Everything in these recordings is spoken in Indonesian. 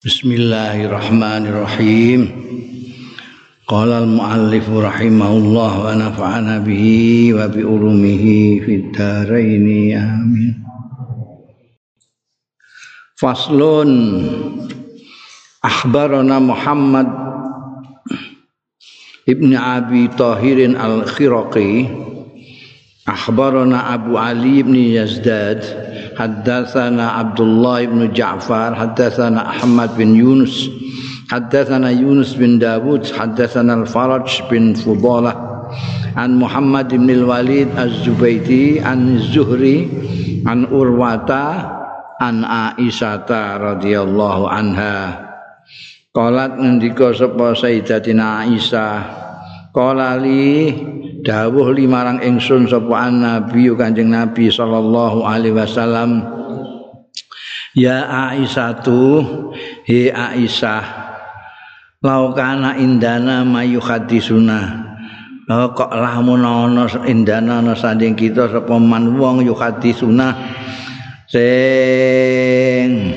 Bismillahirrahmanirrahim. Qala al-muallif rahimahullah wa nafa'ana bihi wa bi ulumihi fid dharain amin. Faslun Akhbarana Muhammad Ibn Abi Tahirin Al-Khiraqi Akhbarana Abu Ali ibn Yazdad حدثنا عبد الله بن جعفر حدثنا أحمد بن يونس حدثنا يونس بن داود حدثنا الفرج بن فضالة عن محمد بن الوليد الزبيدي عن الزهري عن أروة عن عائشة رضي الله عنها قالت ngendika sapa Sayyidatina Aisyah qala li Dawuh limarang ingsun sapa nabi kanjeng nabi sallallahu alaihi wasallam. Ya aisyah he aisyah laukana indana mayu hadisuna oh, kok lamun ana indana ana sanding kita sapa man wong yu hadisuna sing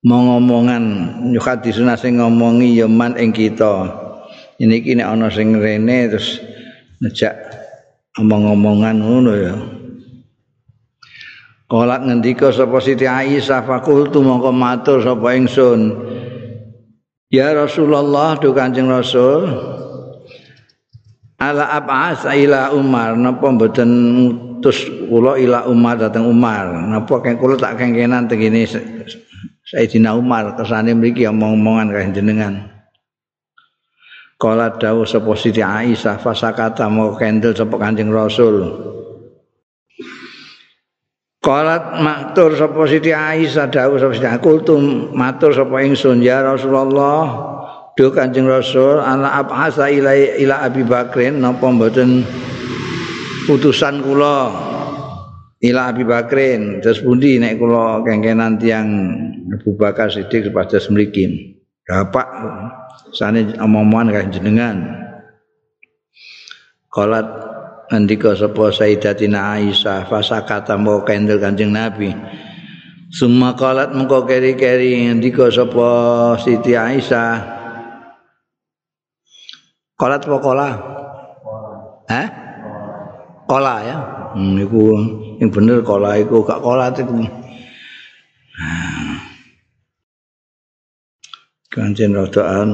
ngomongan yu sing ngomongi ya man ing kita ini kini ana sing rene terus ngejak omong-omongan ngono ya. Kolak ngendika sapa Siti Aisyah fakultu mongko matur sapa ingsun. Ya Rasulullah do Kanjeng Rasul Ala ab'as ila Umar. Napa mboten mutus kula ila Umar dateng Umar? Napa keng kula tak kengkenan tegene Sayyidina Umar kesane mriki omong-omongan kaya jenengan Kala dawuh sapa Siti Aisyah fasakata mau kendel sapa Kanjeng Rasul. Kala matur sapa Siti Aisyah dawuh sapa Siti Kultum matur sapa ingsun ya Rasulullah do Kanjeng Rasul ana abhasa ila ila Abi Bakrin napa mboten putusan kula ila Abi Bakrin terus pundi nek kula kengkenan tiyang Abu Bakar Siddiq sepadas mriki. Bapak sane omong-omongan kaya jenengan Kolat andika sapa Sayyidatina Aisyah fasakata mau kendel Kanjeng Nabi Summa kolat mengko keri-keri andika sapa Siti Aisyah Kolat apa kola? Hah? Kola ya. Hmm, iku yang bener kola iku gak kolat itu. Kanjen rodaan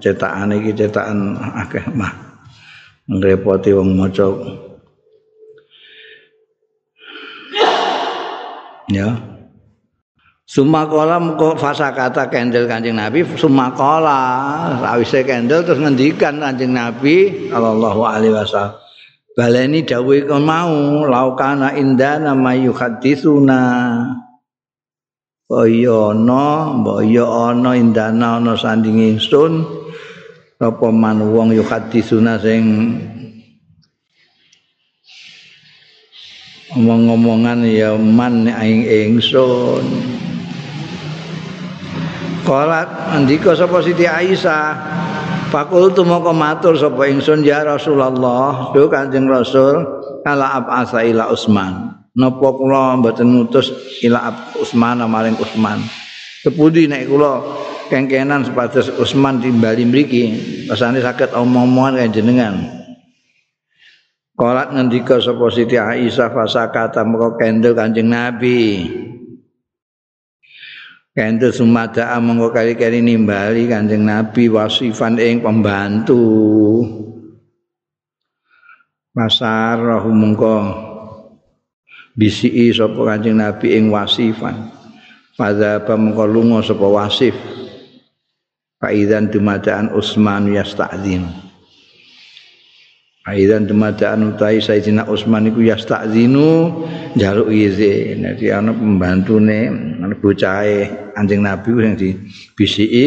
cetakan iki cetakan akeh mah ngrepoti wong maca. Ya. Sumakola muka fasa kata kendel kanjeng Nabi Sumakola Rawise kendel terus ngendikan kanjeng Nabi Sallallahu alaihi wasallam Baleni dawe mau Laukana indana mayuhadithuna kaya ana mbok ya ana indana ana sanding ingsun. Apa man wong yo hadisuna sing omong-omongan ya man ing ingsun. Kalat andika sapa Siti Aisyah? Fakultu moko matur sapa ingsun ya Rasulullah. Do Kanjeng Rasul kala abasa ila Utsman napa kula mboten ngutus ila Utsman maring Utsman kepudi nek kula kengkenan sepatus Utsman timbali mriki rasane saged omong-omongan kaya jenengan Kolat ngendika sapa Siti Aisyah fasakata mengko kendel Kanjeng Nabi. Kendel sumada mengko kali-kali nimbali Kanjeng Nabi wasifan ing pembantu. Pasar rohu mengko bisi sapa Kanjeng Nabi ing wasifan. Pada pamengko lunga sapa wasif. Faidan dumadaan Utsman yasta'dzin. Faidan dumadaan utai Sayyidina Utsman iku yasta'dzinu njaluk izin. Dadi ana pembantune, ana bocahe Kanjeng Nabi sing dibisiki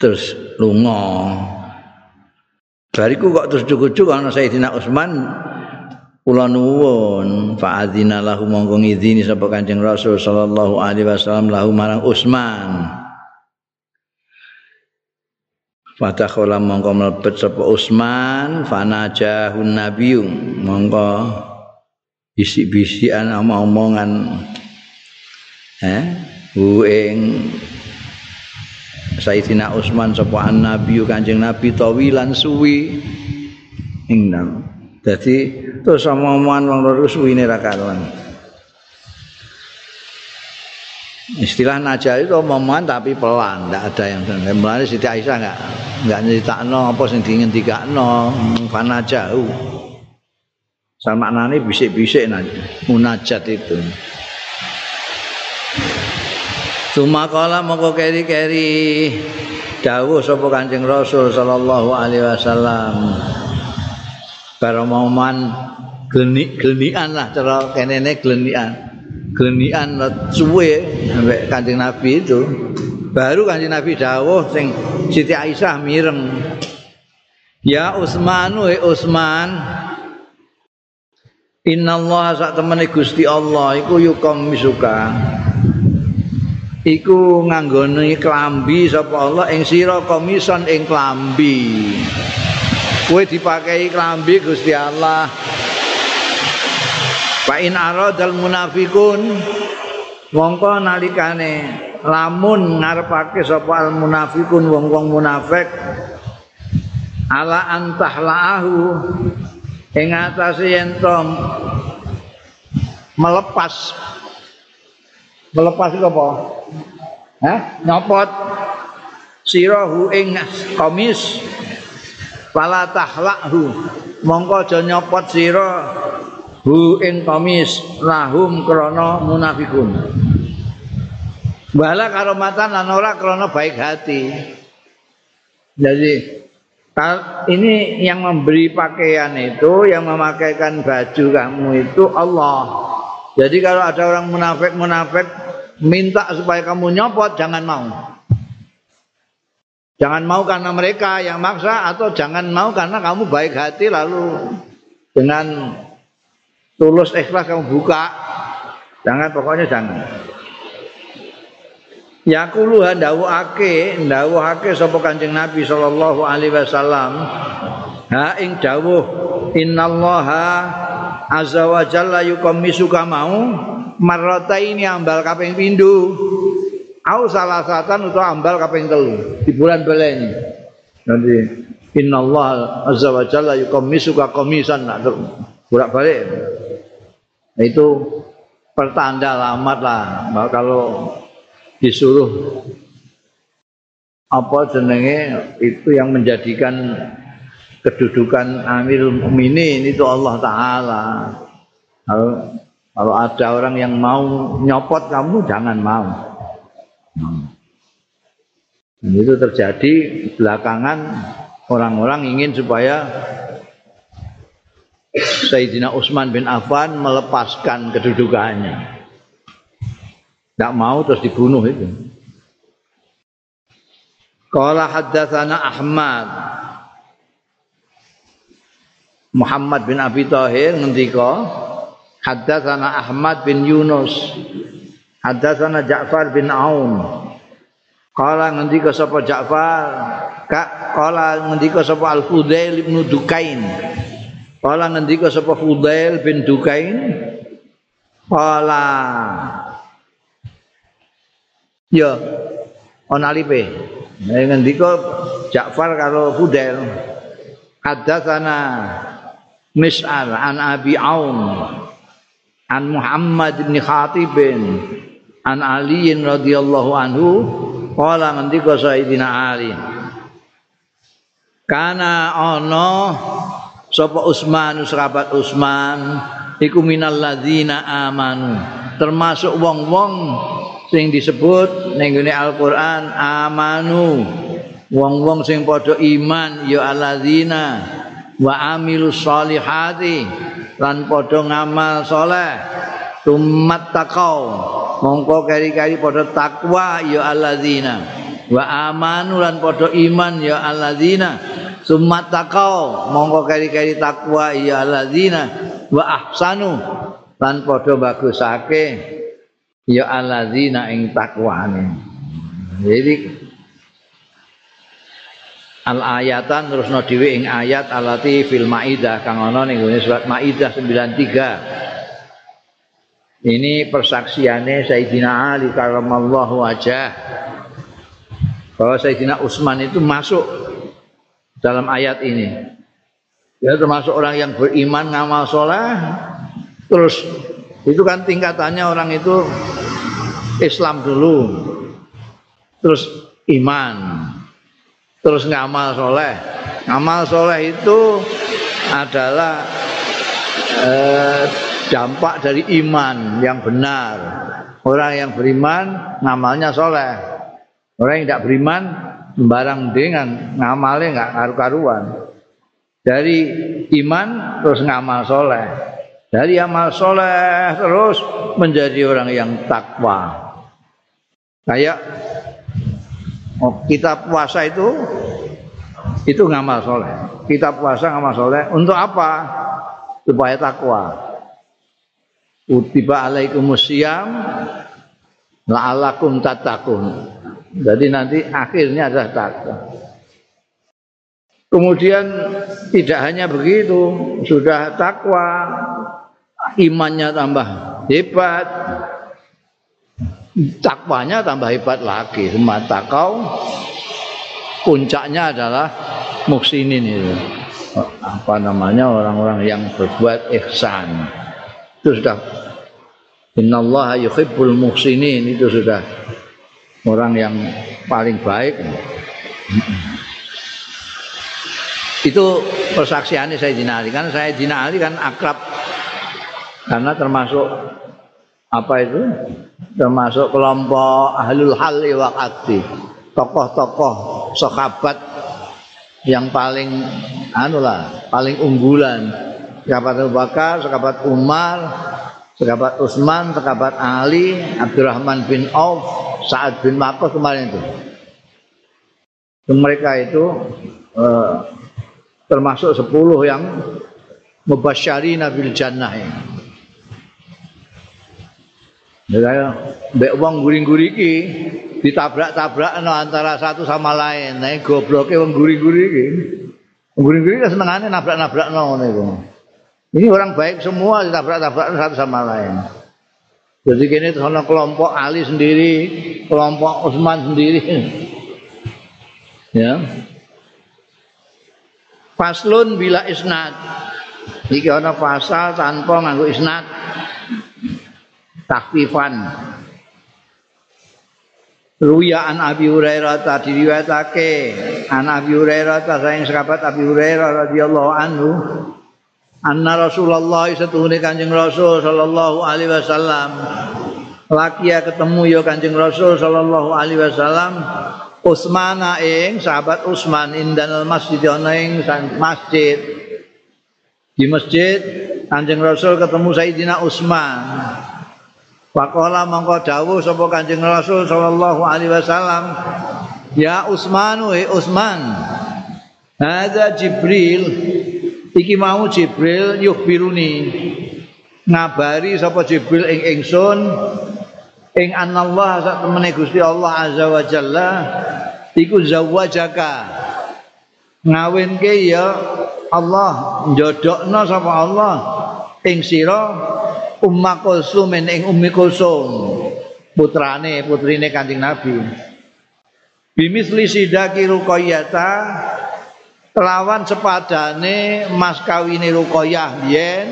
terus lunga. Bariku kok terus cukup-cukup ana Sayyidina Utsman kula nuwun fa adzina lahu monggo ngizini sapa Kanjeng Rasul sallallahu alaihi wasallam lahu marang Utsman Fatakhala mongko mlebet sapa Utsman fanajahun nabiyyu mongko bisik-bisikan omong-omongan eh ing Sayyidina Utsman sapa Nabi Kanjeng Nabi tawilan suwi. Ing nam. Dadi terus omongan wong loro suwine ra karuan. Istilah najah itu omongan tapi pelan, tidak ada yang Mulai Siti Aisyah enggak enggak nyeritakno apa sing dingendikakno, fana jauh. Sama maknane bisik-bisik munajat itu. Cuma kala moko keri-keri dawuh sapa Kanjeng Rasul sallallahu alaihi wasallam. Baromoman glenik-glenikan lah cara kenene glenikan. Glenikan suwe sampai Kanjeng Nabi itu. Baru Kanjeng Nabi dawuh sing Siti Aisyah mireng. Ya Utsman wa Utsman Inna Allah sak temene Gusti Allah iku yukom misuka iku nganggone klambi sapa Allah ing sira komison ing klambi kowe dipakai klambi Gusti Allah Fa in aradal munafiqun mongko nalikane lamun ngarepake sapa al munafiqun wong-wong munafik ala antahlaahu ing atase yen melepas melepas apa? Hah? Nyopot sirahu ing komis fala tahlakhu. Mongko aja nyopot sira hu ing komis lahum krana munafikun. Wala karomatan lan ora krana baik hati. Jadi ini yang memberi pakaian itu yang memakaikan baju kamu itu Allah. Jadi kalau ada orang munafik-munafik minta supaya kamu nyopot jangan mau. Jangan mau karena mereka yang maksa atau jangan mau karena kamu baik hati lalu dengan tulus ikhlas kamu buka. Jangan pokoknya jangan. Yakulu ndawuhake ndawuhake sapa Kanjeng Nabi sallallahu alaihi wasallam ha ing dawuh innallaha azza wa jalla yuqammisuka mau marrata ini ambal kaping pindu au salah satan atau ambal kaping telu. Di bulan beleni nanti. Inna Allah azza wa jalla yukamisuka komisan nak bolak balik nah, itu pertanda alamat lah. Bahwa kalau disuruh apa jenenge itu yang menjadikan kedudukan Amirul Mukminin itu Allah taala. Kalau kalau ada orang yang mau nyopot kamu jangan mau. Dan itu terjadi belakangan orang-orang ingin supaya Sayyidina Utsman bin Affan melepaskan kedudukannya. Tidak mau terus dibunuh itu. Qala haddatsana Ahmad Muhammad bin Abi Thahir ngendika Haddatsana Ahmad bin Yunus. Haddatsana Ja'far bin Aun. Qala ngendika sapa Ja'far, Kak qala ngendika sapa Al-Fudail bin Dukain. Qala ngendika sapa Fudail bin Dukain. Qala Ya, ana lipe. Ngendika Ja'far karo Fudail. Haddatsana Mis'al an Abi Aun an Muhammad bin Khatib an Ali radhiyallahu anhu qala ngendika Sayyidina Ali kana ana sapa Utsman sahabat Utsman iku minal ladzina amanu. Termasuk wong-wong sing disebut ning Al-Qur'an amanu. Wong-wong sing padha iman ya alladzina wa amilus solihati lan padha ngamal saleh tumat taqau mongko kari-kari padha takwa ya alladzina. Wa amanu lan padha iman ya alladzina. Tumat taqau mongko kari-kari takwa ya alladzina. Wa ahsanu lan padha bagusake ya alladzina ing takwane. Jadi al ayatan terus no dhewe ing ayat alati fil maidah kang ana ning surat maidah 93 Ini persaksiannya Sayyidina Ali karamallahu wajah. Bahwa Sayyidina Utsman itu masuk dalam ayat ini. Ya termasuk orang yang beriman ngamal soleh. Terus itu kan tingkatannya orang itu Islam dulu. Terus iman. Terus ngamal soleh. Ngamal soleh itu adalah eh, dampak dari iman yang benar. Orang yang beriman ngamalnya soleh. Orang yang tidak beriman sembarang dengan ngamalnya nggak karu-karuan. Dari iman terus ngamal soleh. Dari amal soleh terus menjadi orang yang takwa. Kayak oh, kita puasa itu itu ngamal soleh. Kita puasa ngamal soleh untuk apa? Supaya takwa utiba alaikumusiyam la'alakum tatakun jadi nanti akhirnya adalah takwa. Kemudian tidak hanya begitu sudah takwa imannya tambah hebat takwanya tambah hebat lagi. Semata kau puncaknya adalah muksinin itu. Apa namanya orang-orang yang berbuat ihsan itu sudah. Innallaha yuhibbul muhsinin. Itu sudah orang yang paling baik. Itu persaksiannya saya Ali kan saya Ali kan akrab. Karena termasuk apa itu? Termasuk kelompok ahlul hal wa tokoh-tokoh sahabat yang paling anu lah paling unggulan sahabat Abu Bakar, sahabat Umar, sahabat Utsman, sahabat Ali, Abdurrahman bin Auf, Sa'ad bin Waqqas kemarin itu. Mereka itu eh, termasuk sepuluh yang mubasyari nabil jannah ini. Ya, mbek wong guring-guriki ditabrak-tabrak antara satu sama lain. Nah, gobloke wong guring-guriki. Guring-guriki senengane nabrak-nabrak ngono iku. Ini orang baik semua ditabrak-tabrak satu sama lain. Jadi kini sana kelompok Ali sendiri, kelompok Utsman sendiri. Ya. Faslun bila isnad. Iki ana pasal tanpa nganggo isnad. Takfifan. Ruya an Abi Hurairah tadi riwayatake an Abi Hurairah ta saing sahabat Abi Hurairah radhiyallahu anhu anna Rasulullah setuhune Kanjeng Rasul sallallahu alaihi wasallam. Laki ya ketemu ya Kanjeng Rasul sallallahu alaihi wasallam. Utsmana ing sahabat Utsman indanal masjid ana ing masjid. Di masjid Kanjeng Rasul ketemu Sayyidina Utsman Pakola mongko dawuh sapa Kanjeng Rasul sallallahu alaihi wasallam? Ya Utsman wa Utsman Hadza Jibril iki mau Jibril yukhbiruni ngabari sapa Jibril ing ingsun ing anallah sak temene Gusti Allah azza wa jalla iku zawajaka. Ngawinke ya Allah njodokno sapa Allah ing sira Umma Kulsum ing Ummi Kulsum putrane putrine Kanjeng Nabi. Bimisli sidaki ruqayyata kelawan sepadane mas kawine Ruqayyah biyen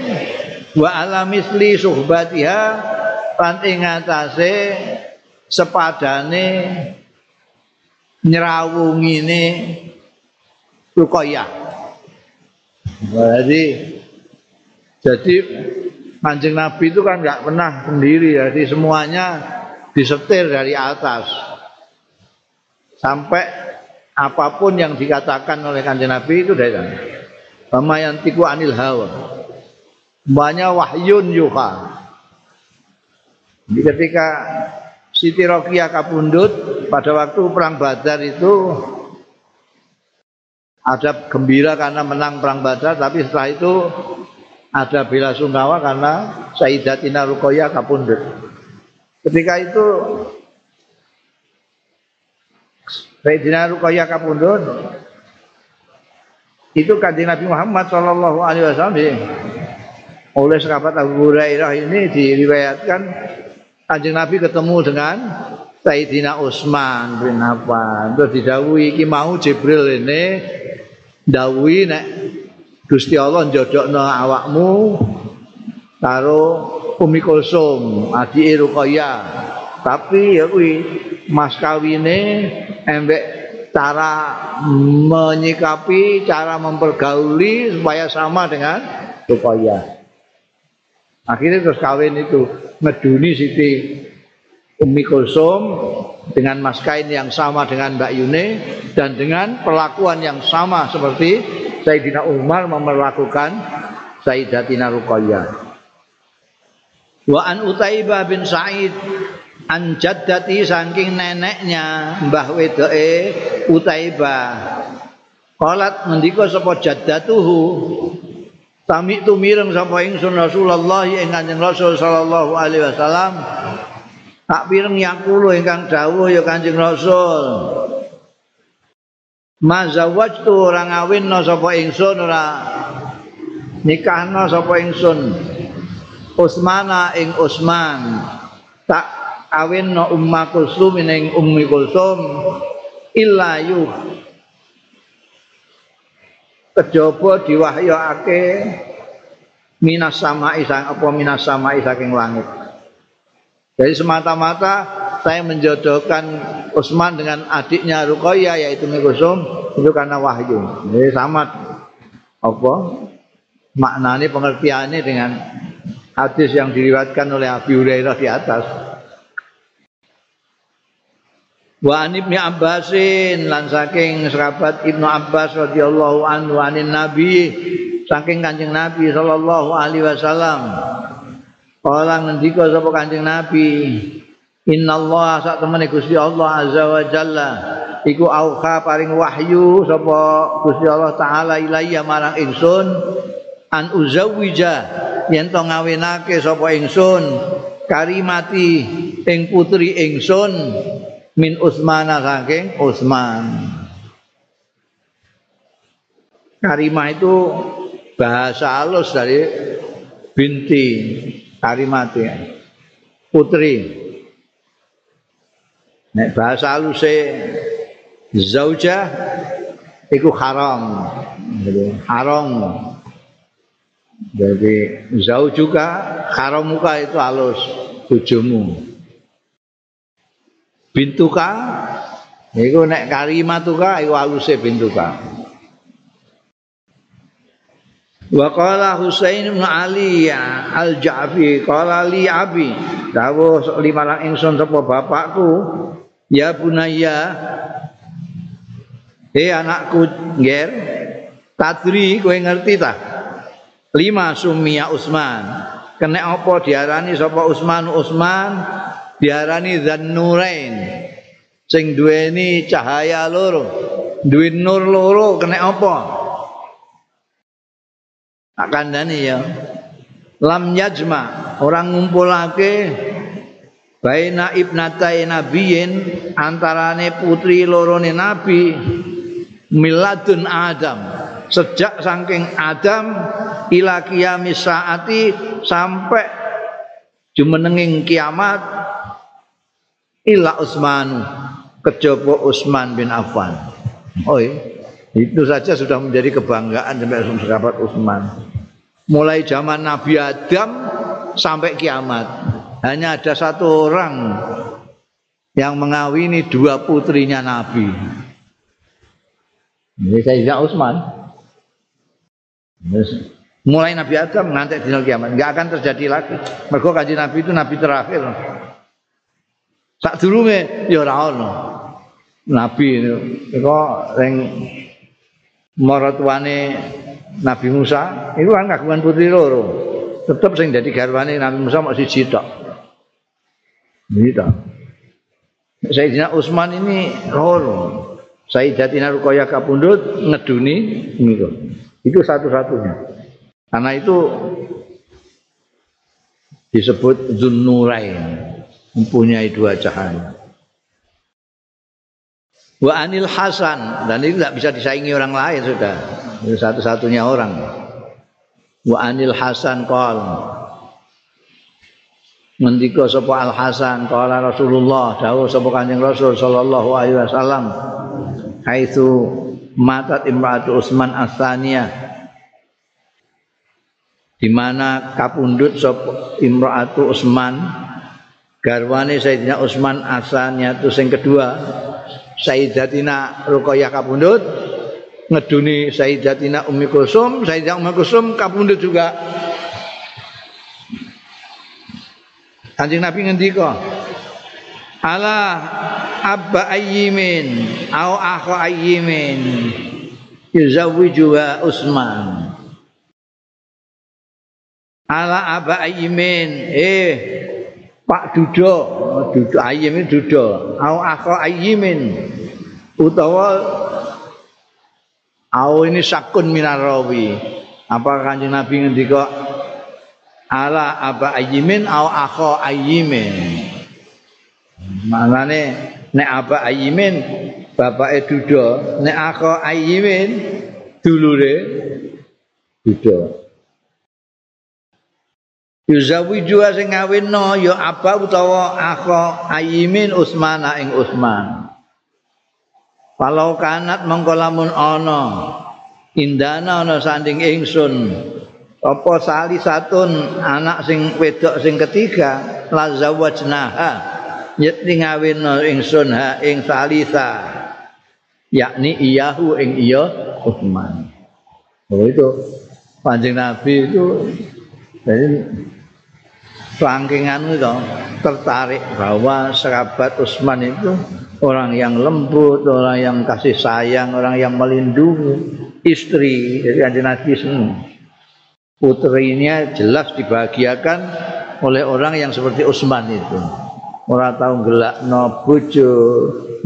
wa ala misli suhbatiha lan ing atase sepadane nyrawungine Ruqayyah jadi jadi Kanjeng Nabi itu kan nggak pernah sendiri jadi semuanya disetir dari atas. Sampai apa pun yang dikatakan oleh kanjeng Nabi itu dari sana. Bama yang tiku anil hawa. Banyak wahyun yuha. Jadi ketika Siti Rokia kapundut pada waktu perang Badar itu ada gembira karena menang perang Badar, tapi setelah itu ada bela sungkawa karena Sayyidatina Ruqayyah kapundut. Ketika itu Sayyidina Ruqayyah kapundhut itu kanjeng Nabi Muhammad sallallahu alaihi wasallam oleh sahabat Abu Hurairah ini diriwayatkan Kanjeng Nabi ketemu dengan Sayyidina Utsman bin Affan. Terus didhawuhi iki mau Jibril ini dawuhi nek Gusti Allah njodokno awakmu karo Umi Kulsum, adike Ruqayyah. Tapi ya kuwi mas kawine embek cara menyikapi, cara mempergauli supaya sama dengan Ruqayyah. Akhirnya terus kawin itu ngeduni Siti Umi Kulsum dengan mas kain yang sama dengan Mbak Yune dan dengan perlakuan yang sama seperti Sayyidina Umar memperlakukan Sayyidatina Ruqayyah. Wa an Utaibah bin Sa'id an jaddati saking neneknya Mbah wedoke Utaibah. Qalat mendika sapa jaddatuhu Sami tu mireng sapa ingsun Rasulullah ing Kanjeng Rasul sallallahu alaihi wasallam. Tak pireng yakulo ingkang dawuh ya Kanjeng Rasul. Mazawaj tu ora ngawinno sapa ingsun ora nikahno sapa ingsun. Usmana ing Usman. Tak awinno Umma Kulsum ing Ummi Kulsum illa yuh kejaba diwahyakake minas sama'i sang apa minas sama'i saking langit. Jadi semata-mata saya menjodohkan Utsman dengan adiknya Ruqayyah yaitu Mikusum itu karena wahyu. Jadi sama apa maknanya pengertiannya dengan hadis yang diriwayatkan oleh Abi Hurairah di atas. Wa an Ibnu Abbasin lan saking sahabat Ibnu Abbas radhiyallahu anhu anin Nabi saking Kanjeng Nabi sallallahu alaihi wasallam. Kala ngendika sapa Kanjeng Nabi, Innallaha sak temene Gusti Allah azza wa jalla iku auha paring wahyu sapa Gusti Allah taala ilayya marang ingsun an uzawija yen to ngawinake sapa ingsun karimati ing putri ingsun min Utsmana saking Utsman. Karimah itu bahasa halus dari binti karimati putri. Nek bahasa haluse zauja iku haram. Haram. Jadi zau juga haram muka itu halus tujumu. Bintuka iku nek karimatuka iku aluse bintuka wa qala Husain bin Ali al-Ja'fi qala li abi. Dawuh lima lang ingsun sapa bapakku ya bunaya he anakku nger tadri kowe ngerti ta? Lima sumia Usman. Kena apa diarani sapa Usman? Usman diarani Dzannurain sing duweni cahaya loro. Duwe nur loro kena apa? Akan dani ya. Lam yajma. Orang ngumpulake baina ibnatai nabiyin antarane putri lorone nabi miladun adam. Sejak saking adam ila kiamis saati sampai jumenenging kiamat illa Utsman kejaba Utsman bin Affan. Oh itu saja sudah menjadi kebanggaan sampai sahabat Utsman. Mulai zaman Nabi Adam sampai kiamat hanya ada satu orang yang mengawini dua putrinya Nabi. Ini Sayyidina Utsman. Mulai Nabi Adam ngantek di kiamat, nggak akan terjadi lagi. Mergo kanjeng Nabi itu nabi terakhir. Sak durunge ya ora ono. Nabi iku ring maratuane Nabi Musa itu kan kagungan putri loro. Tetep sing dadi garwane Nabi Musa mok siji tok. Gitu. Sayyidina Utsman ini loro. Sayyidatina Ruqayyah kapundhut ngeduni. Itu satu-satunya. Karena itu disebut Zunnurain. mempunyai dua cahaya. Wa Anil Hasan dan ini tidak bisa disaingi orang lain sudah. Itu satu-satunya orang. wa anil hasan qol ngendika sapa al hasan qala rasulullah dawuh sapa kanjeng rasul sallallahu alaihi wasallam haitsu matat imratu usman asania di mana kapundut sapa imratu usman garwane sayyidina usman asania itu sing kedua sayyidatina ruqayyah kapundut ngeduni Sayyidatina Ummi Kulsum, Sayyidatina Ummi Kulsum kapundhut juga. Kanjeng Nabi ngendika, "Ala abba ayyimin au akha ayyimin yuzawwijuha Utsman." Ala abba ayyimin, eh Pak Dudo, Dudo Ayyimin Dudo, au akha Ayyimin utawa Au ini sakun minar rawi. Apa kanjeng Nabi ngendika ala aba ayyimin au akha ayyimin. Manane nek aba ayyimin bapake duda, nek akha ayyimin dulure duda. Yuzawi jua sing ngawinno ya apa utawa akha ayyimin Utsman ing Utsman. Kalau kanat mengkolamun ono indana ono sanding ingsun apa sali satun anak sing wedok sing ketiga la zawajnaha yakni ngawinno ingsun ha ing salisa yakni iyahu ing iya Utsman. Oh itu panjang Nabi itu jadi Selangkingan itu tertarik bahwa sahabat Utsman itu orang yang lembut, orang yang kasih sayang, orang yang melindungi istri. Jadi kanjeng Nabi. Putrinya jelas dibahagiakan oleh orang yang seperti Utsman itu. Orang tahu gelak no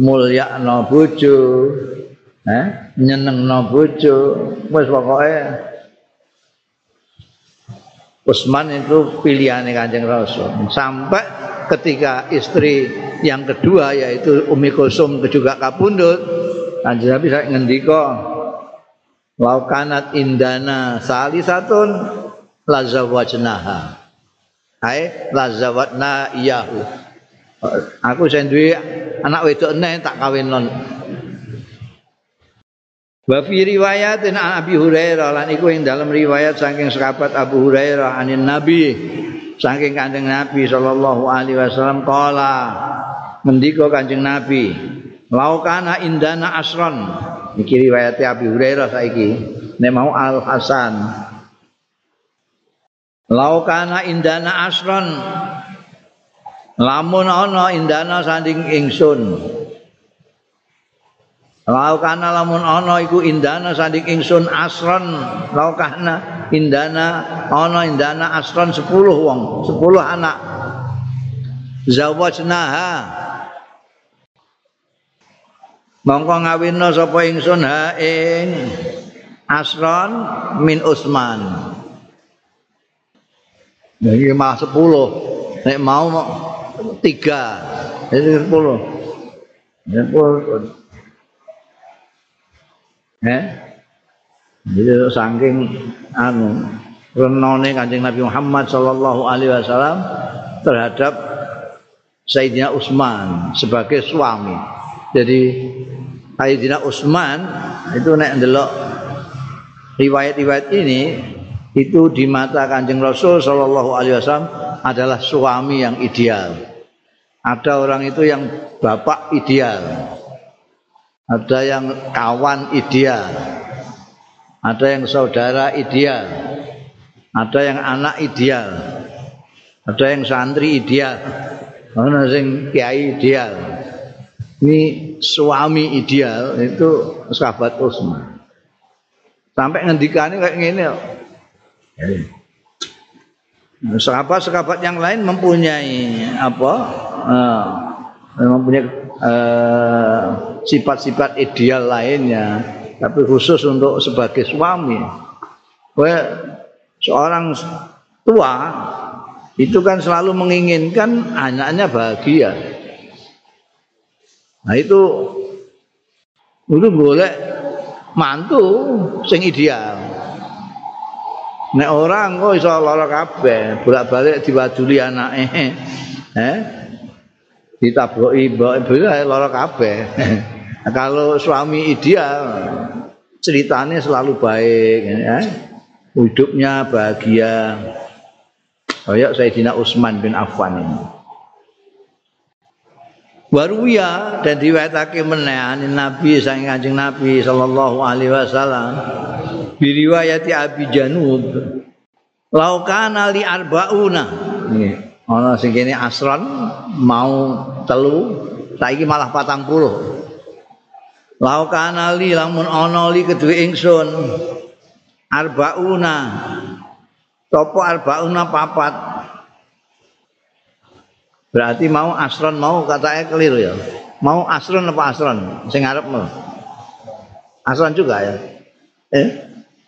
mulia no eh? nyeneng no bojo, pokoknya Utsman itu pilihan Kanjeng Rasul. Sampai ketika istri yang kedua yaitu Umi Kulsum juga kapundut, Kanjeng Nabi saya ngendika laukanat indana salisatun lazawajnaha. Hai lazawatna iyahu. Aku sendiri anak wedok eneh tak kawin non Wa fi riwayatin Abi Hurairah lan iku ing dalam riwayat saking sahabat Abu Hurairah anin Nabi saking Kanjeng Nabi sallallahu alaihi wasallam qala mendika Kanjeng Nabi laukana indana asron. Iki riwayat Abi Hurairah saiki nek mau Al Hasan. Laukana indana asron. Lamun ana indana sanding ingsun Laukana lamun ana iku indana sandik ingsun asron. Laukana indana ana indana asron 10 wong 10 anak. Zawajnaha. Mongko ngawinna sapa ingsun? Ha ing asron min usman jadi mah 10 nek mau 3 jadi 10 10 Eh? Jadi saking anu renone Kanjeng Nabi Muhammad sallallahu alaihi wasallam terhadap Sayyidina Utsman sebagai suami. Jadi Sayyidina Utsman itu nek ndelok riwayat-riwayat ini itu di mata Kanjeng Rasul sallallahu alaihi wasallam adalah suami yang ideal. Ada orang itu yang bapak ideal, ada yang kawan ideal, ada yang saudara ideal, ada yang anak ideal, ada yang santri ideal, ada yang kiai ideal. Ini suami ideal itu sahabat Utsman. Sampai ngendikane kayak gini Sahabat-sahabat yang lain mempunyai apa? Uh, mempunyai uh, sifat-sifat ideal lainnya tapi khusus untuk sebagai suami. Wah, seorang tua itu kan selalu menginginkan anaknya bahagia. Nah itu itu boleh mantu sing ideal. Nek orang kok iso lara kabeh bolak-balik diwaduli anake eh ditaboki mbok ibu lara kabeh. Kalau suami ideal ceritanya selalu baik ya. hidupnya bahagia. Kayak Sayyidina Utsman bin Affan ini. Waruya dan diwatake meneh Nabi sang Kanjeng Nabi sallallahu alaihi wasallam biriwayati Abi Janub laukana li arbauna. Nggih ana sing kene asron mau telu saiki malah patang puluh laukana li lamun ana li kedue ingsun arbauna topo arbauna papat Berarti mau asron mau katanya keliru ya. Mau asron apa asron? Sing ngarep mau. Asron juga ya. Eh?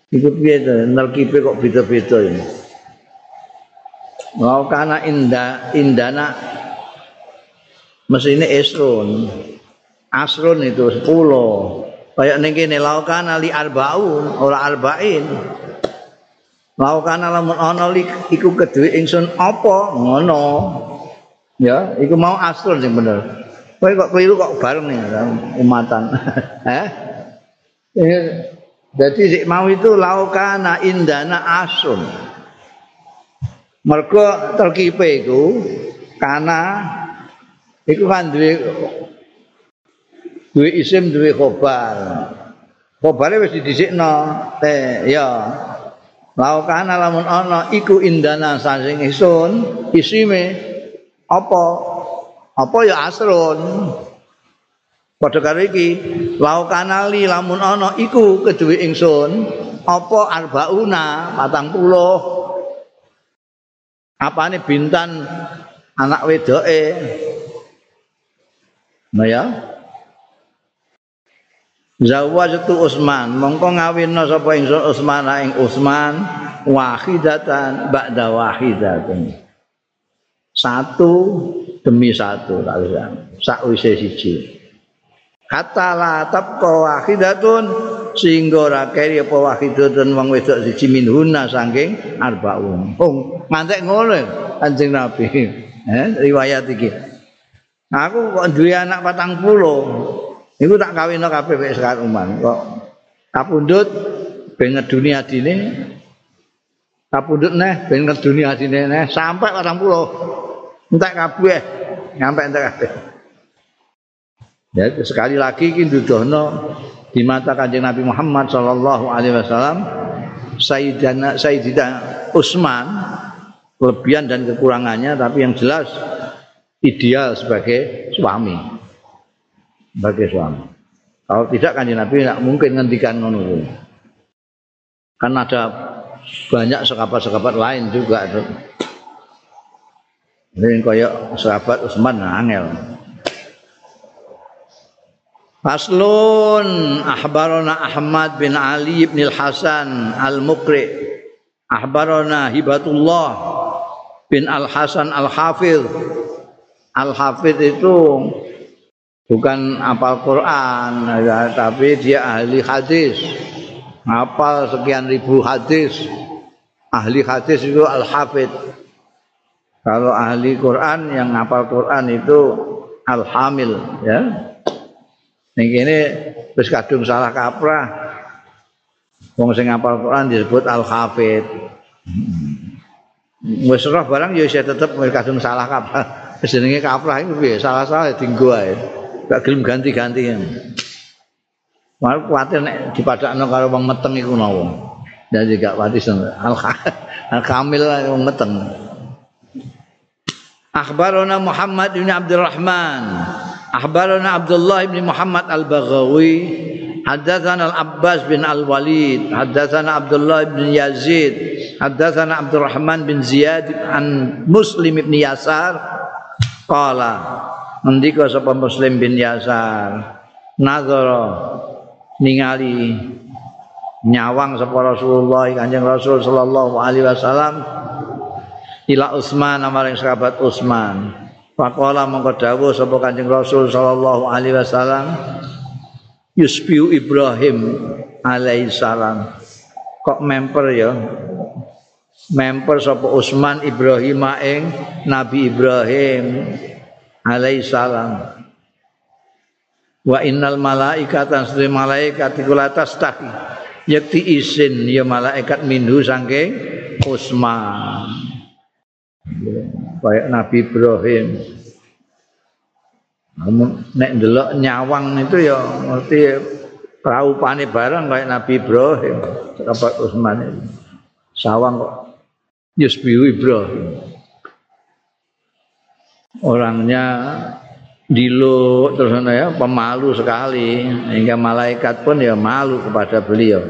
Iku piye to? Kok beda-beda ini. Mau kana inda indana mesine esron. Asron itu 10. Kayak ning kene laukan ali arbaun ora arba'in. Laukan lamun ana iku kedue ingsun apa ngono. Ya, iku mau asrul sing bener. Kowe kok keliru kok bareng nih umatan. eh? Jadi sik mau itu laukana indana asun. Mergo terkipe iku karena iku kan duwe duwe isim duwe khobar. Khobare wis didhisikno. Teh ya. Laukana lamun ana iku indana sasing isun isime apa apa ya asrun padha karo iki lau kanali lamun ana iku keduwe ingsun apa arbauna 40 apane bintan anak wedoke? Nah ya. Zawajatu Utsman mongko ngawinna sapa ingsun Utsman ing Utsman wahidatan ba'da wahidatan satu demi satu sak wise siji. Kata la tabqa wahidatun sehingga ora keri apa wahidatun wong wedok siji minhuna saking arbaun oh ngantek ngono anjing nabi. Eh riwayat iki. Aku kok duwe anak patang puluh. Iku tak kawinno kabeh wis sekarang umman kok. Kapundut ben ngeduni adine. Kapundut neh ben ngeduni adine neh patang puluh. Entek kabeh nyampe entek kabeh. Ya sekali lagi iki nduduhno di mata Kanjeng Nabi Muhammad sallallahu alaihi wasallam Sayyidina Sayyidina Utsman kelebihan dan kekurangannya tapi yang jelas ideal sebagai suami. Sebagai suami. Kalau tidak kanjeng Nabi tidak mungkin ngendikan ngono kan ada banyak sekapat-sekapat lain juga. Ini kaya sahabat Utsman angel. Faslun ahbarana Ahmad bin Ali bin Al-Hasan Al-Muqri ahbarana Hibatullah bin Al-Hasan Al-Hafiz Al-Hafiz itu bukan apal Quran ya, tapi dia ahli hadis. Hafal sekian ribu hadis. Ahli hadis itu Al-Hafiz Kalau ahli Quran yang ngapal Quran itu alhamil ya. Ning kene wis kadung salah kaprah. Wong sing ngapal Quran disebut al-hafid. Wis roh barang ya isih tetep wis kadung salah kaprah. Jenenge kaprah iku piye? Salah-salah dinggo ae. Gak gelem ganti-ganti. Mal kuwatir nek dipadakno karo wong meteng iku nawa. Jadi gak pati al-kamil wong meteng. Akhbarana Muhammad bin Abdurrahman Akhbarana Abdullah bin Muhammad Al-Baghawi Haddathana Al-Abbas bin Al-Walid Haddathana Abdullah bin Yazid Haddathana Abdurrahman bin Ziyad An Muslim bin Yasar Qala Ngendika sapa Muslim bin Yasar Nazara Ningali Nyawang sapa Rasulullah Kanjeng Rasul Sallallahu Alaihi Wasallam ila Utsman amaring sahabat Utsman. Faqala mongko dawuh sapa Kanjeng Rasul sallallahu alaihi wasallam Yusbiu Ibrahim alaihi salam. Kok memper ya? memper sapa Utsman Ibrahim ing Nabi Ibrahim alaihi salam wa innal malaikata sedhe malaikat iku latas tahi yakti isin ya malaikat minhu saking Utsman kayak Nabi Ibrahim nek ndelok nyawang itu ya ngerti praupane barang kayak Nabi Ibrahim sahabat Utsman itu sawang kok Yusbihu Ibrahim. Orangnya dilo terus ya pemalu sekali hingga malaikat pun ya malu kepada beliau.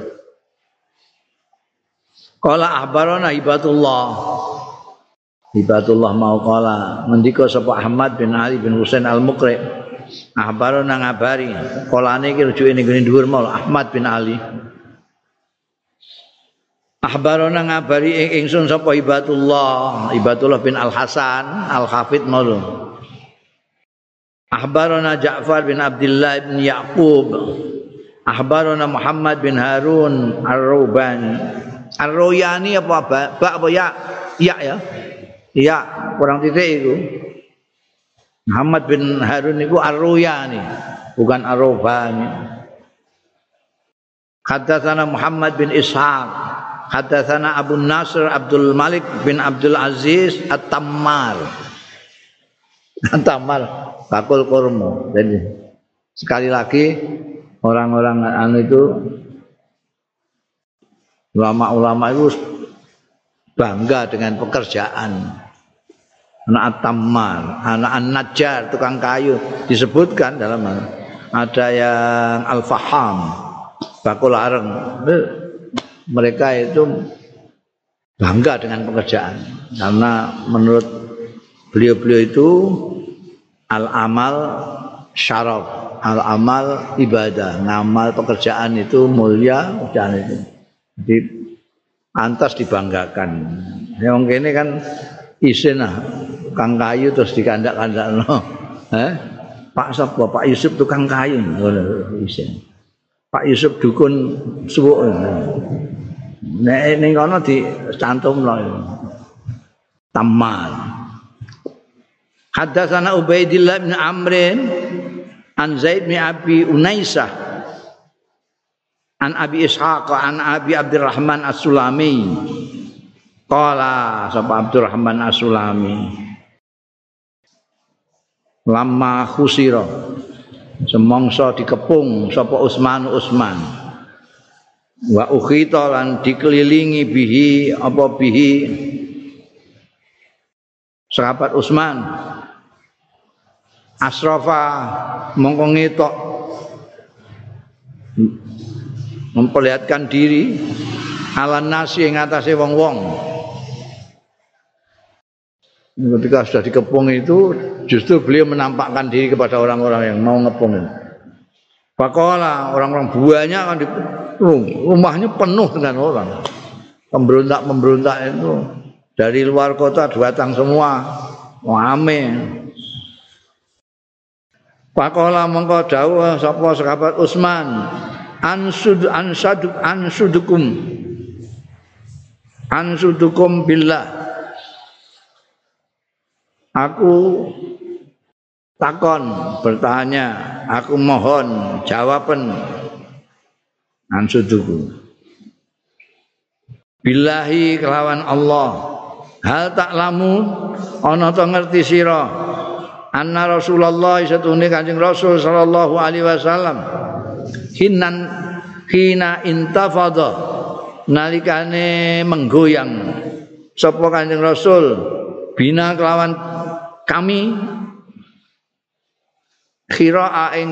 Kala ahbarana ibatullah. Ibatullah mau kala ngendika sapa Ahmad bin Ali bin Husain Al-Muqri. Ahbarana ngabari. Kalane iki rujuke ning dhuwur Ahmad bin Ali. Ahbarona ngabari ing ingsun sapa Ibadullah, Ibadullah bin Al Hasan Al Hafid malu. Ahbarona Ja'far bin Abdullah bin Yaqub. Ahbarona Muhammad bin Harun Ar-Rubani. Ar-Royani apa ba, ba apa ya? Ya ya. Ya, kurang titik itu. Muhammad bin Harun itu Ar-Royani, bukan Ar-Rubani. Haddatsana Muhammad bin Ishaq Hadatsana Abu Nasr Abdul Malik bin Abdul Aziz At-Tammar. At-Tammar bakul kurma. Jadi sekali lagi orang-orang anu itu ulama-ulama itu bangga dengan pekerjaan. Anak At-Tammar, anak An-Najjar, tukang kayu disebutkan dalam ada yang Al-Faham, bakul areng. Mereka itu bangga dengan pekerjaan. Karena menurut beliau-beliau itu al amal syaraf al amal ibadah ngamal pekerjaan itu mulia pekerjaan itu. Jadi antas dibanggakan ya mungkin ini kan isin lah kang kayu terus dikandak-kandak no. eh? Pak Sopo, Pak Yusuf tukang kayu isin Pak Yusuf dukun suwuk Nek ning kono di cantumno. Tamal. Hadatsana Ubaidillah bin Amrin an Zaid bin Abi Unaisah an Abi Ishaq an Abi Abdurrahman As-Sulami. Qala sapa Abdurrahman As-Sulami? Lama khusira semongso dikepung sapa Utsman Utsman. Wa ukhita lan dikelilingi bihi apa bihi? Sahabat Utsman asrafa mongko ngetok memperlihatkan diri ala nasi yang atasnya wong-wong ketika sudah dikepung itu justru beliau menampakkan diri kepada orang-orang yang mau ngepung Pakola orang-orang banyak kan di rumahnya penuh dengan orang. Pemberontak-pemberontak itu dari luar kota datang semua. Wame. Pakola mengko dawuh sapa sahabat Utsman ansud ansaduk ansudukum. Ansudukum billah. Aku takon bertanya. Aku mohon jawaban. Ansuduku billahi kelawan Allah. Hal tak lamu ana to ngerti sira? Anna Rasulullah satune Kanjeng Rasul sallallahu alaihi wasallam hinan hina intafadha nalikane menggoyang sapa Kanjeng Rasul bina kelawan kami Khira ing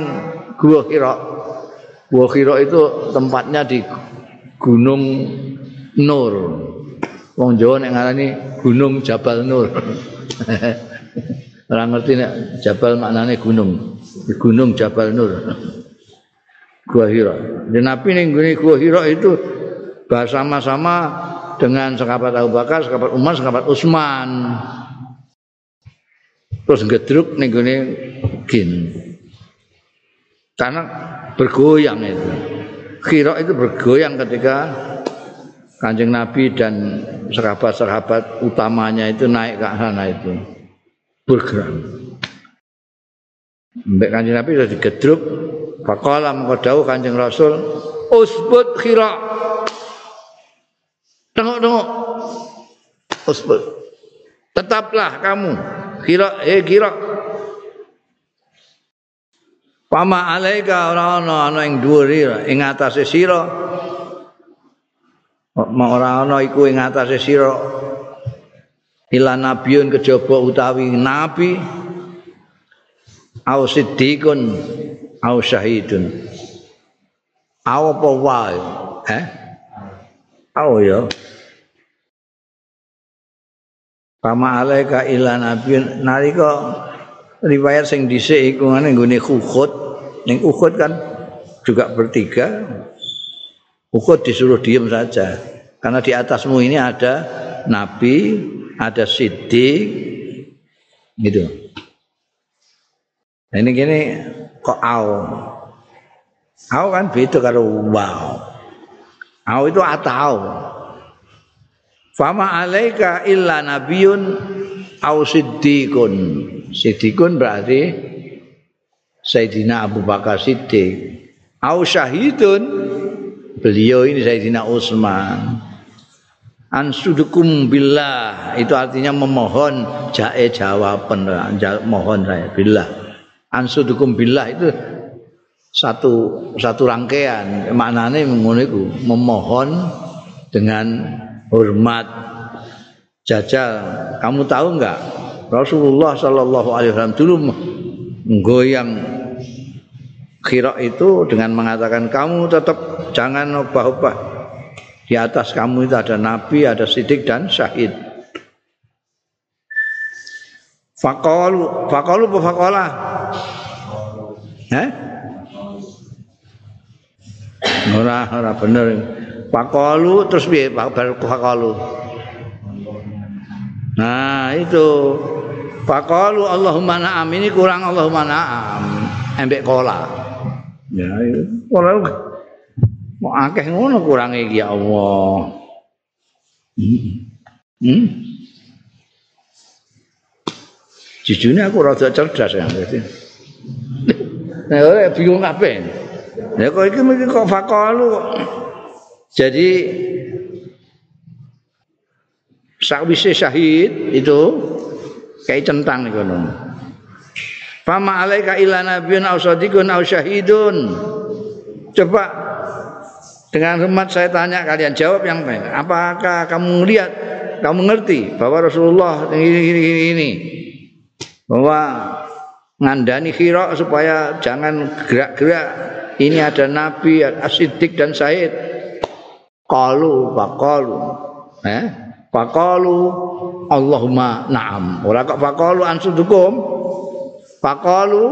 gua Khira. Gua Khira itu tempatnya di Gunung Nur. Wong Jawa nek ngarani Gunung Jabal Nur. Ora ngerti nek Jabal maknane gunung. Gunung Jabal Nur. Gua Hira. Dan Nabi ning Gua Hira itu bersama-sama dengan sahabat Abu Bakar, sahabat Umar, sahabat Utsman. Terus gedruk ning gone gin. Karena bergoyang itu. Kira itu bergoyang ketika Kanjeng Nabi dan sahabat-sahabat utamanya itu naik ke sana itu bergerak. Mbak Kanjeng Nabi sudah digedruk, Faqala mengkodau Kanjeng Rasul, usbut khira. Tengok-tengok. Usbut. Tetaplah kamu. Khira, eh khira. Pama alaika ora ana ana ing dhuwur ing atase sira ora ana iku ing atase sira ila nabiyun kejaba utawi nabi au siddiqun au syahidun. Au apa wae eh au ya. Kama alaika ila nabiyun nalika riwayat sing dhisik iku ngene nggone Uhud. Ning Uhud kan juga bertiga. Uhud disuruh diem saja. Karena di atasmu ini ada Nabi, ada Siddiq, gitu. Nah, ini gini kok au. Au kan beda karo wow. Au itu atau. Fama alaika illa nabiyun au siddiqun. Siddiqun berarti Sayyidina Abu Bakar Siddiq. Au syahidun beliau ini Sayyidina Utsman ansudukum billah itu artinya memohon jae jawaban mohon saya billah ansudukum billah itu satu satu rangkaian maknanya ngono memohon dengan hormat jajal kamu tahu enggak Rasulullah Shallallahu Alaihi Wasallam dulu menggoyang kira itu dengan mengatakan kamu tetap jangan obah-obah. Di atas kamu itu ada nabi, ada sidik dan syahid. Fakalu, fakalu apa fakola? Eh? Ora, ora bener. Fakalu terus piye baru fakalu? Nah, itu Fakalu Allahumma na'am ini kurang Allahumma na'am. Embek kola. Ya. Kola Mau akeh ngono kurange iki ya Allah. Hmm. hmm? Jujune aku rada cerdas ya berarti. Nah, ora bingung kabeh. Ya kok iki mesti kok fakalu Jadi sakwise syahid itu kayak centang ngono. Fama alaika illa nabiyyun aw sadiqun aw syahidun. Coba dengan hormat saya tanya kalian jawab yang baik. Apakah kamu melihat, kamu mengerti bahwa Rasulullah ini ini, ini bahwa ngandani khira supaya jangan gerak-gerak. Ini ada Nabi, Asidik dan Said. Kalu, pakalu, eh, pakalu, Allahumma naam. Orang kok pakalu ansudukum, pakalu,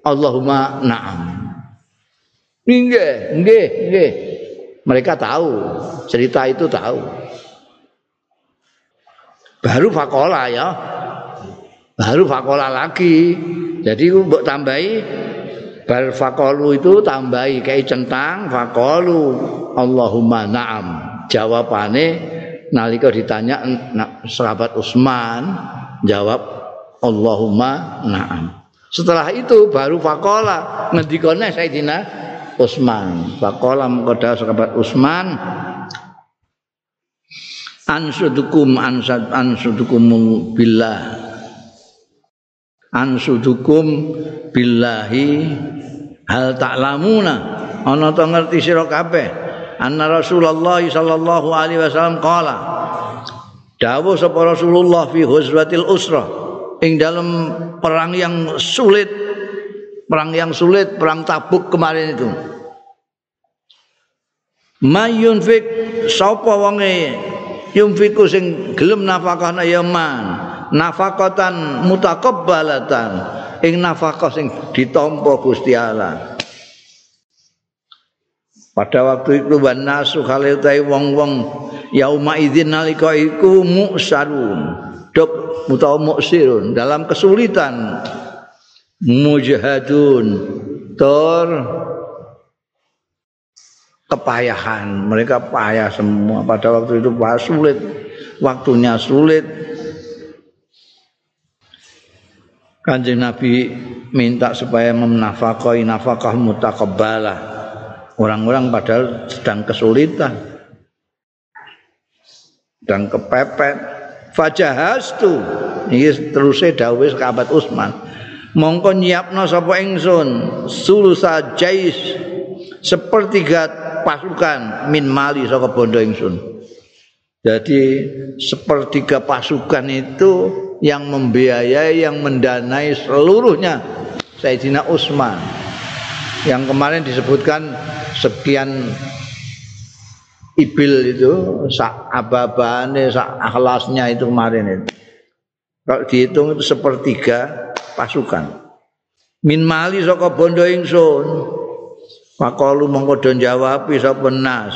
Allahumma naam. Nggih, nggih, nggih. Mereka tahu, cerita itu tahu. Baru fakola ya. Baru fakola lagi. Jadi mbok tambahi bar fakolu itu tambahi kayak centang fakolu Allahumma na'am. Jawabane nalika ditanya sahabat Utsman jawab Allahumma na'am. Setelah itu baru fakola ngendikane Sayyidina Utsman. Faqala mengkoda sahabat Utsman ansudukum ansad ansudukum billah ansudukum billahi hal ta'lamuna. Ana to ngerti sira kabeh? Anna Rasulullah sallallahu alaihi wasallam qala dawuh sapa Rasulullah fi huzwatil usra ing dalam perang yang sulit perang yang sulit perang Tabuk kemarin itu. Mayunfik sapa wonge yunfiku sing gelem nafkah na yaman nafaqatan mutakabbalatan ing nafkah sing ditampa Gusti Allah. Pada waktu itu nasu kale wong-wong yauma idzin nalika iku muksarun dok utawa muksirun dalam kesulitan. Mujahadun. Tor kepayahan. Mereka payah semua. Pada waktu itu sulit, waktunya sulit. Kanjeng Nabi minta supaya menafkahi nafkah mutakabbalah. Orang-orang padahal sedang kesulitan. Dan kepepet. Fajahastu. Ini terusnya dawuh sahabat Utsman. Mongko nyiapno sapa ingsun sulusa jais sepertiga pasukan min mali saka bondo ingsun. Jadi sepertiga pasukan itu yang membiayai, yang mendanai seluruhnya Sayyidina Utsman. Yang kemarin disebutkan sekian ibil itu sak ababane sak akhlasnya itu kemarin itu. Kalau dihitung itu sepertiga pasukan. Min mali saka bondo ingsun. Makalu mongko do jawab sapa nas.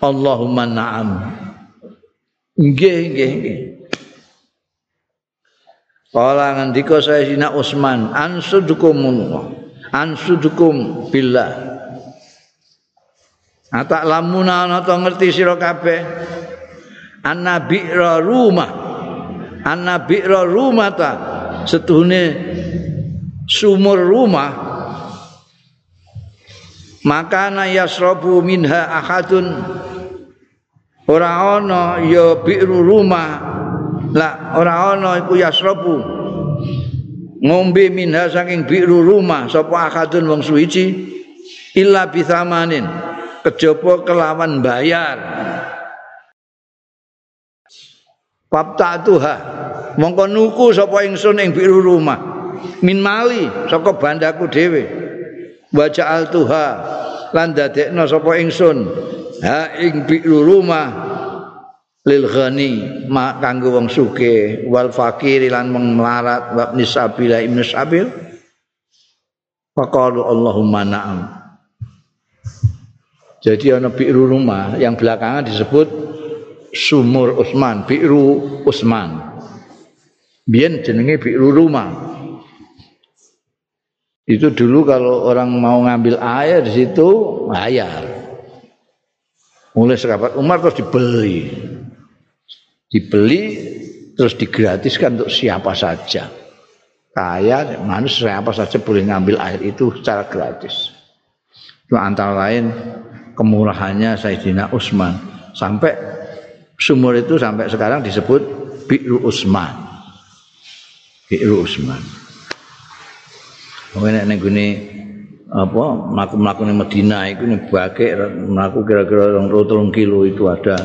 Allahumma na'am. Nggih nggih nggih. Kala ngendika saya Sina Utsman, ansudukum ansudukum billah. Atak lamuna ana to ngerti sira kabeh. Annabi'ra rumah. Annabi'ra rumah ta setuhune sumur rumah maka na yasrabu minha ahadun ora ana ya bi'ru rumah lah ora ana iku yasrabu ngombe minha saking biru rumah sapa akadun wong suwiji illa bisamanin kejaba kelawan bayar Papta tuha. Mongko nuku sapa ingsun ing biru rumah. Min mali saka bandaku dhewe. Wa ja'al tuha. Lan dadekno sapa ingsun. Ha ing biru rumah lil ghani ma kanggo wong sugih wal fakir lan wong melarat wa ibn sabila ibn sabil. Faqalu Allahumma na'am. Jadi ana bi'ru rumah yang belakangan disebut sumur Utsman bi'ru Utsman. Biyen jenenge bi'ru rumah. Itu dulu kalau orang mau ngambil air di situ bayar mulai sekabat Umar terus dibeli dibeli terus digratiskan untuk siapa saja. Kaya manusia siapa saja boleh ngambil air itu secara gratis. Itu antara lain kemurahannya Sayyidina Utsman sampai sumur itu sampai sekarang disebut Bi'ru Utsman Bi'ru Utsman Mungkin nek gini apa mlaku-mlaku ning Madinah iku ning bake mlaku kira-kira 2 kilo itu ada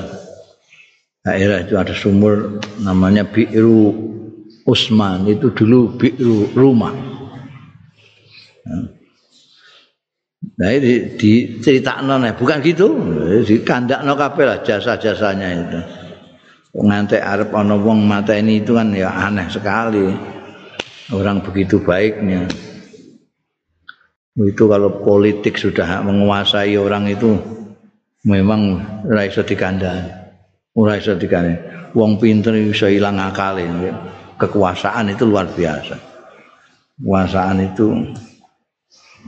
daerah itu ada sumur namanya Bi'ru Usman itu dulu Bi'ru rumah. Nah ini diceritakan nih, bukan gitu, di kandak no lah jasa-jasanya itu. Ngantek Arab ono wong mata ini itu kan ya aneh sekali. Orang begitu baiknya. Itu kalau politik sudah menguasai orang itu memang raiso dikandani. Ora iso dikane wong pinter iso ilang akale kekuasaan itu luar biasa. Kekuasaan itu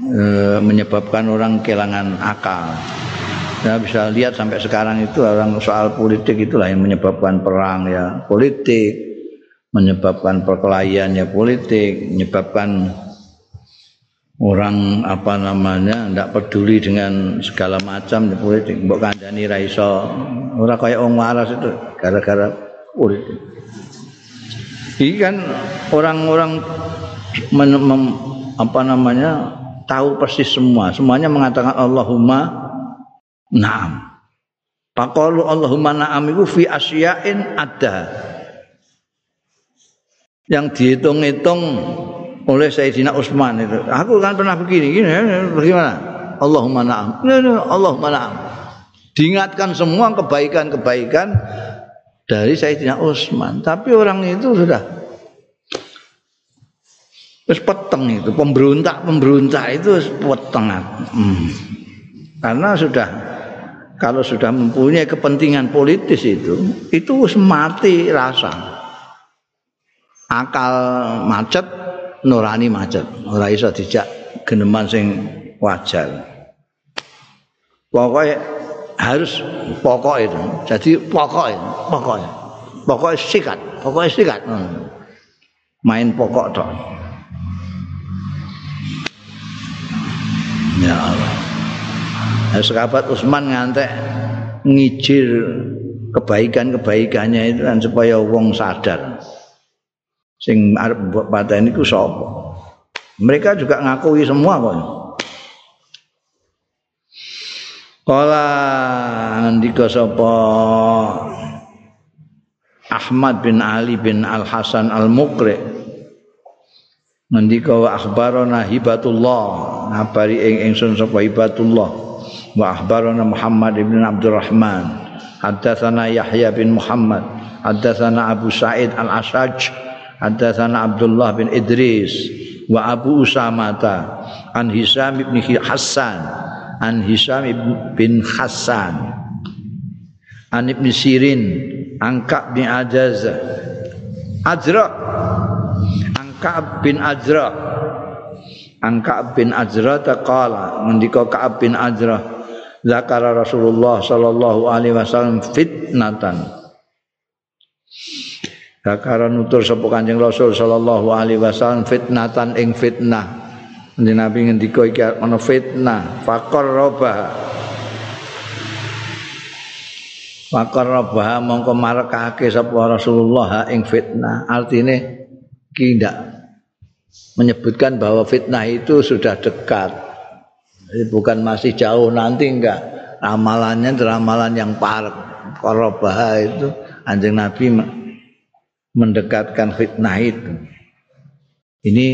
e, menyebabkan orang kehilangan akal. Saya bisa lihat sampai sekarang itu orang soal politik itulah yang menyebabkan perang ya politik menyebabkan perkelahian ya politik menyebabkan orang apa namanya tidak peduli dengan segala macam di politik. Mbok kandani ra iso ora kaya wong waras itu gara-gara politik ini kan orang-orang apa namanya tahu persis semua semuanya mengatakan Allahumma na'am Pakalu Allahumma na'am itu fi asyain ada yang dihitung-hitung oleh Sayyidina Utsman itu. Aku kan pernah begini, gini, bagaimana? Allahumma na'am. Allahumma na'am. Diingatkan semua kebaikan-kebaikan dari Sayyidina Utsman. Tapi orang itu sudah terus peteng itu, pemberontak-pemberontak itu peteng. Hmm. Karena sudah kalau sudah mempunyai kepentingan politis itu, itu mati rasa. Akal macet nurani macet ora iso dijak geneman sing wajar pokoknya harus pokok itu. Jadi pokok itu pokoknya pokoknya sikat pokoknya sikat. Hmm. main pokok toh. Ya Allah. Nah, sekabat Usman ngantek ngijir kebaikan-kebaikannya itu kan supaya wong sadar. Sing arep mbok pateni ku mereka juga ngakui semua kok Kala ngendika sapa? Ahmad bin Ali bin Al Hasan Al Mukri ngendika wa akhbarana hibatullah ngabari ing ingsun sapa hibatullah. Wa akhbarana Muhammad bin Abdurrahman. Haddatsana Yahya bin Muhammad. Haddatsana Abu Sa'id Al Asaj haddatsana Abdullah bin Idris. Wa Abu Usamata. An Hisam bin Hassan an Hisam bin Hassan an Ibn Sirin Angka bin Ajaz Ajra. Angka bin Ajra. Angka bin Ajra taqala ngendika Ka'ab bin Ajra zakara Rasulullah sallallahu alaihi wasallam fitnatan. Zakara nutur sapa Kanjeng Rasul sallallahu alaihi wasallam fitnatan ing fitnah Nanti Nabi ngendika iki ana fitnah, fakor roba. Fakor roba mongko marekake sapa Rasulullah ing fitnah. Artine ki ndak menyebutkan bahwa fitnah itu sudah dekat. Jadi bukan masih jauh nanti enggak. Ramalannya ramalan yang parek. Korobah itu anjing Nabi mendekatkan fitnah itu. Ini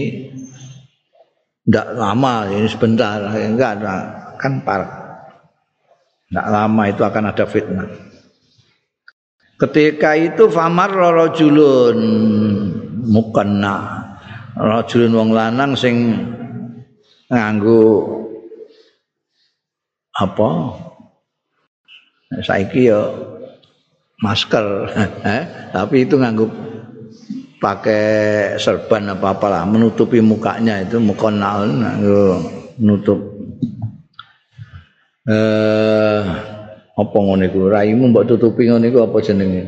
tidak lama ini sebentar. Enggak ada kan par. Tidak lama itu akan ada fitnah. Ketika itu famar rajulun mukanna rajulun wong lanang sing nganggo apa? Saiki ya masker. Eh? tapi itu nganggo pakai serban apa apalah menutupi mukanya itu mukonal menutup eh apa ngono iku raimu mbok tutupi ngono iku apa jenenge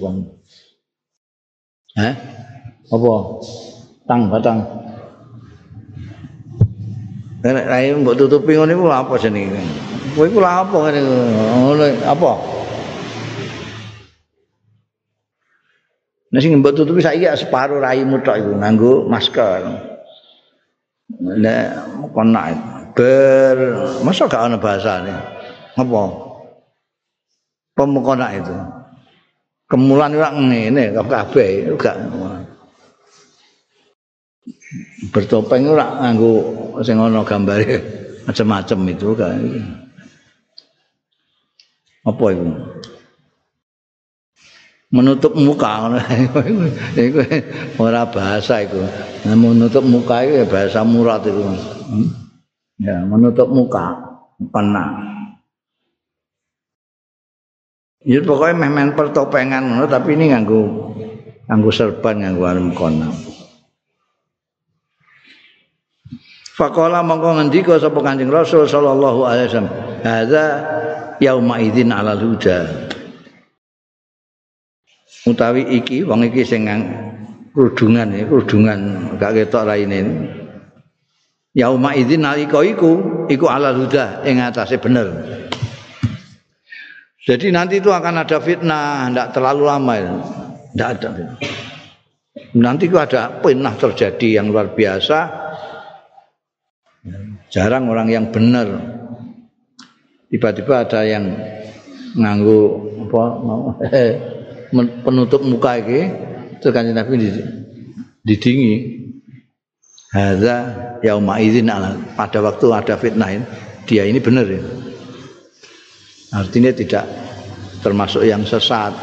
wong Hah? Apa? Tang batang. Nek raimu mbok tutupi ngono iku apa jenenge? Kowe iku lha apa ngene? Ngono apa? Nah sing mbok tutupi saiki separuh raimu tok iku nganggo masker. Nek kena ber masa gak ana bahasane. Apa? Pemukona itu. Kemulan ora ngene kabeh gak bertopeng ora nganggo sing ana gambare macam-macam itu kan. Apa itu? Menutup muka. Iku ora bahasa iku. Menutup muka itu ya bahasa murad itu ya menutup muka kena ya pokoknya meh pertopengan ngono tapi ini nganggo nganggo serban nganggo anu kono Fakola mongko ngendika sapa Kanjeng Rasul sallallahu alaihi wasallam, "Hadza yauma idzin 'alal huda." Utawi iki wong iki sing kerudungan ya kerudungan gak ketok raine. Yauma idzin nalika iku iku ala huda ing atase bener. Jadi nanti itu akan ada fitnah ndak terlalu lama ndak ada nanti itu ada fitnah terjadi yang luar biasa. Jarang orang yang benar tiba-tiba ada yang nganggu apa mau penutup muka iki itu kan Nabi didingi. Hadza yauma idzin ala. Pada waktu ada fitnah ini dia ini benar ya. artinya tidak termasuk yang sesat.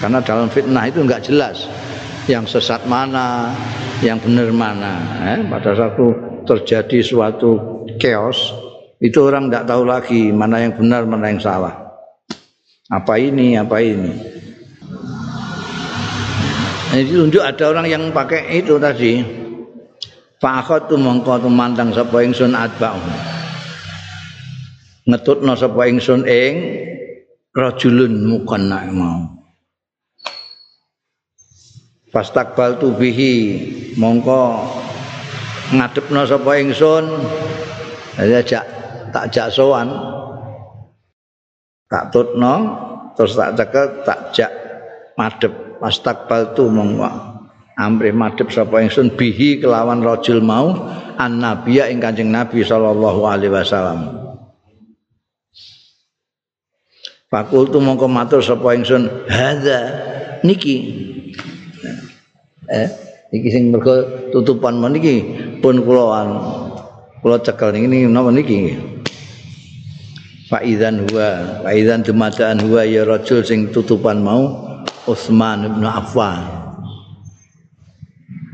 Karena dalam fitnah itu enggak jelas yang sesat mana yang benar mana. Eh, pada satu terjadi suatu chaos itu orang tidak tahu lagi mana yang benar mana yang salah. Apa ini apa ini Ini tunjuk ada orang yang pakai itu tadi. Fakot tu mongko tu sapa ingsun adba'u. ngetutna sapa ingsun ing rajulun mukanna mau Fastakbal tubihi mongko ngadepna sapa ingsun ajak tak jak sowan tak tutno terus tak cekel tak jak madep fastakbal tu mongko amrih madep sapa ingsun bihi kelawan rajul mau an nabiya ing kanjeng nabi sallallahu alaihi wasallam. Fakultu mongko matur sapa ingsun hadza niki. Eh iki sing mergo tutupan meniki pun kula kula cekel niki napa niki? Faizan huwa Faizan dumadaan huwa ya rajul sing tutupan mau Utsman bin Affan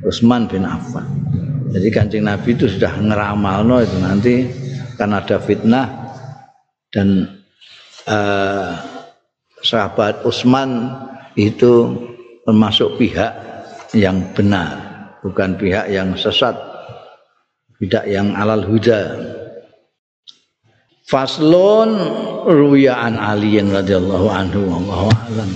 Utsman bin Affan jadi kancing Nabi itu sudah ngeramalno itu nanti kan ada fitnah dan uh, sahabat Utsman itu termasuk pihak yang benar, bukan pihak yang sesat, tidak yang alal huda. Faslun ruya an Ali radhiyallahu anhu wallahu a'lam.